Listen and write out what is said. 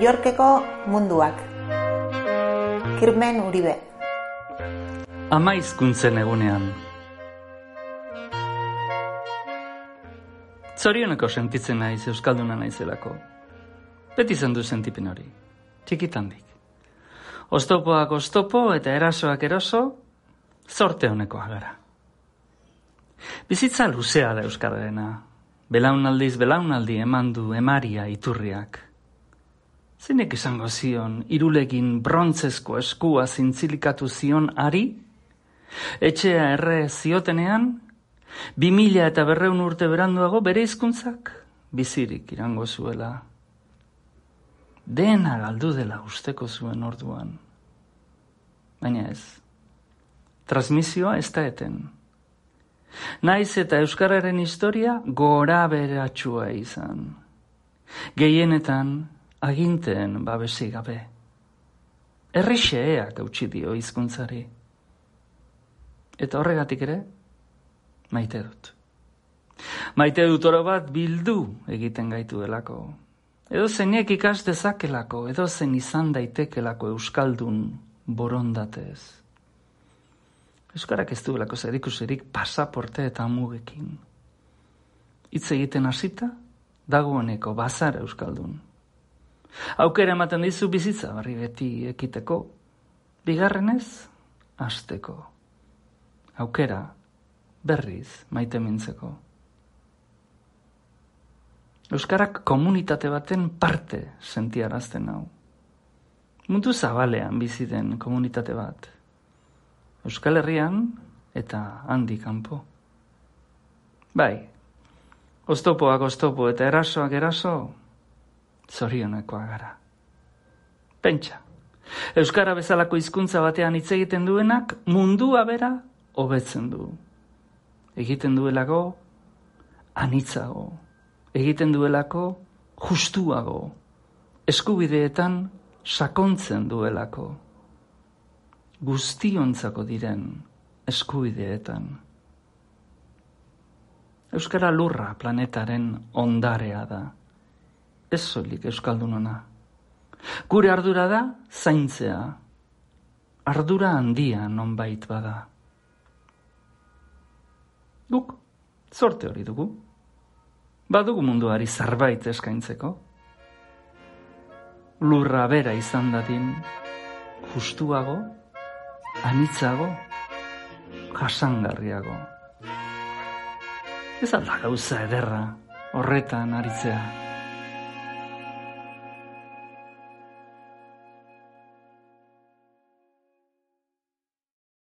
Yorkeko munduak. Kirmen Uribe. Ama hizkuntzen egunean. Zorioneko sentitzen naiz euskalduna naizelako. Beti zen du sentipen hori. Txikitandik. Oztopoak oztopo eta erasoak eroso, zorte honekoa gara. Bizitza luzea da euskararena. Belaunaldiz belaunaldi eman du emaria iturriak. Zeinek izango zion, irulegin brontzezko eskua zintzilikatu zion ari? Etxea erre ziotenean, bi mila eta berreun urte beranduago bere hizkuntzak bizirik irango zuela. Dena galdu dela usteko zuen orduan. Baina ez. Transmisioa ez da eten. Naiz eta Euskararen historia gora beratxua izan. Gehienetan aginteen babesi gabe. Errixeak hautsi dio hizkuntzari. Eta horregatik ere, maite dut. Maite dut oro bat bildu egiten gaitu delako. Edo zeinek ikas dezakelako, edo zen izan daitekelako Euskaldun borondatez. Euskarak ez duelako zerikuserik pasaporte eta amugekin. Hitz egiten hasita, dagoeneko bazar Euskaldun. Aukera ematen dizu bizitza barri beti ekiteko, bigarrenez, hasteko. Aukera, berriz, maite mintzeko. Euskarak komunitate baten parte sentiarazten hau. Mundu zabalean bizi den komunitate bat. Euskal Herrian eta handi kanpo. Bai, oztopoak oztopo eta erasoak eraso, zorionekoa gara. Pentsa, Euskara bezalako hizkuntza batean hitz egiten duenak mundua bera hobetzen du. Egiten duelako anitzago, egiten duelako justuago, eskubideetan sakontzen duelako, guztiontzako diren eskubideetan. Euskara lurra planetaren ondarea da, ez soilik euskaldunona. Gure ardura da zaintzea, ardura handia nonbait bada. Guk, zorte hori dugu. Badugu munduari zarbait eskaintzeko. Lurra bera izan dadin, justuago, anitzago, jasangarriago. Ez alda gauza ederra horretan aritzea.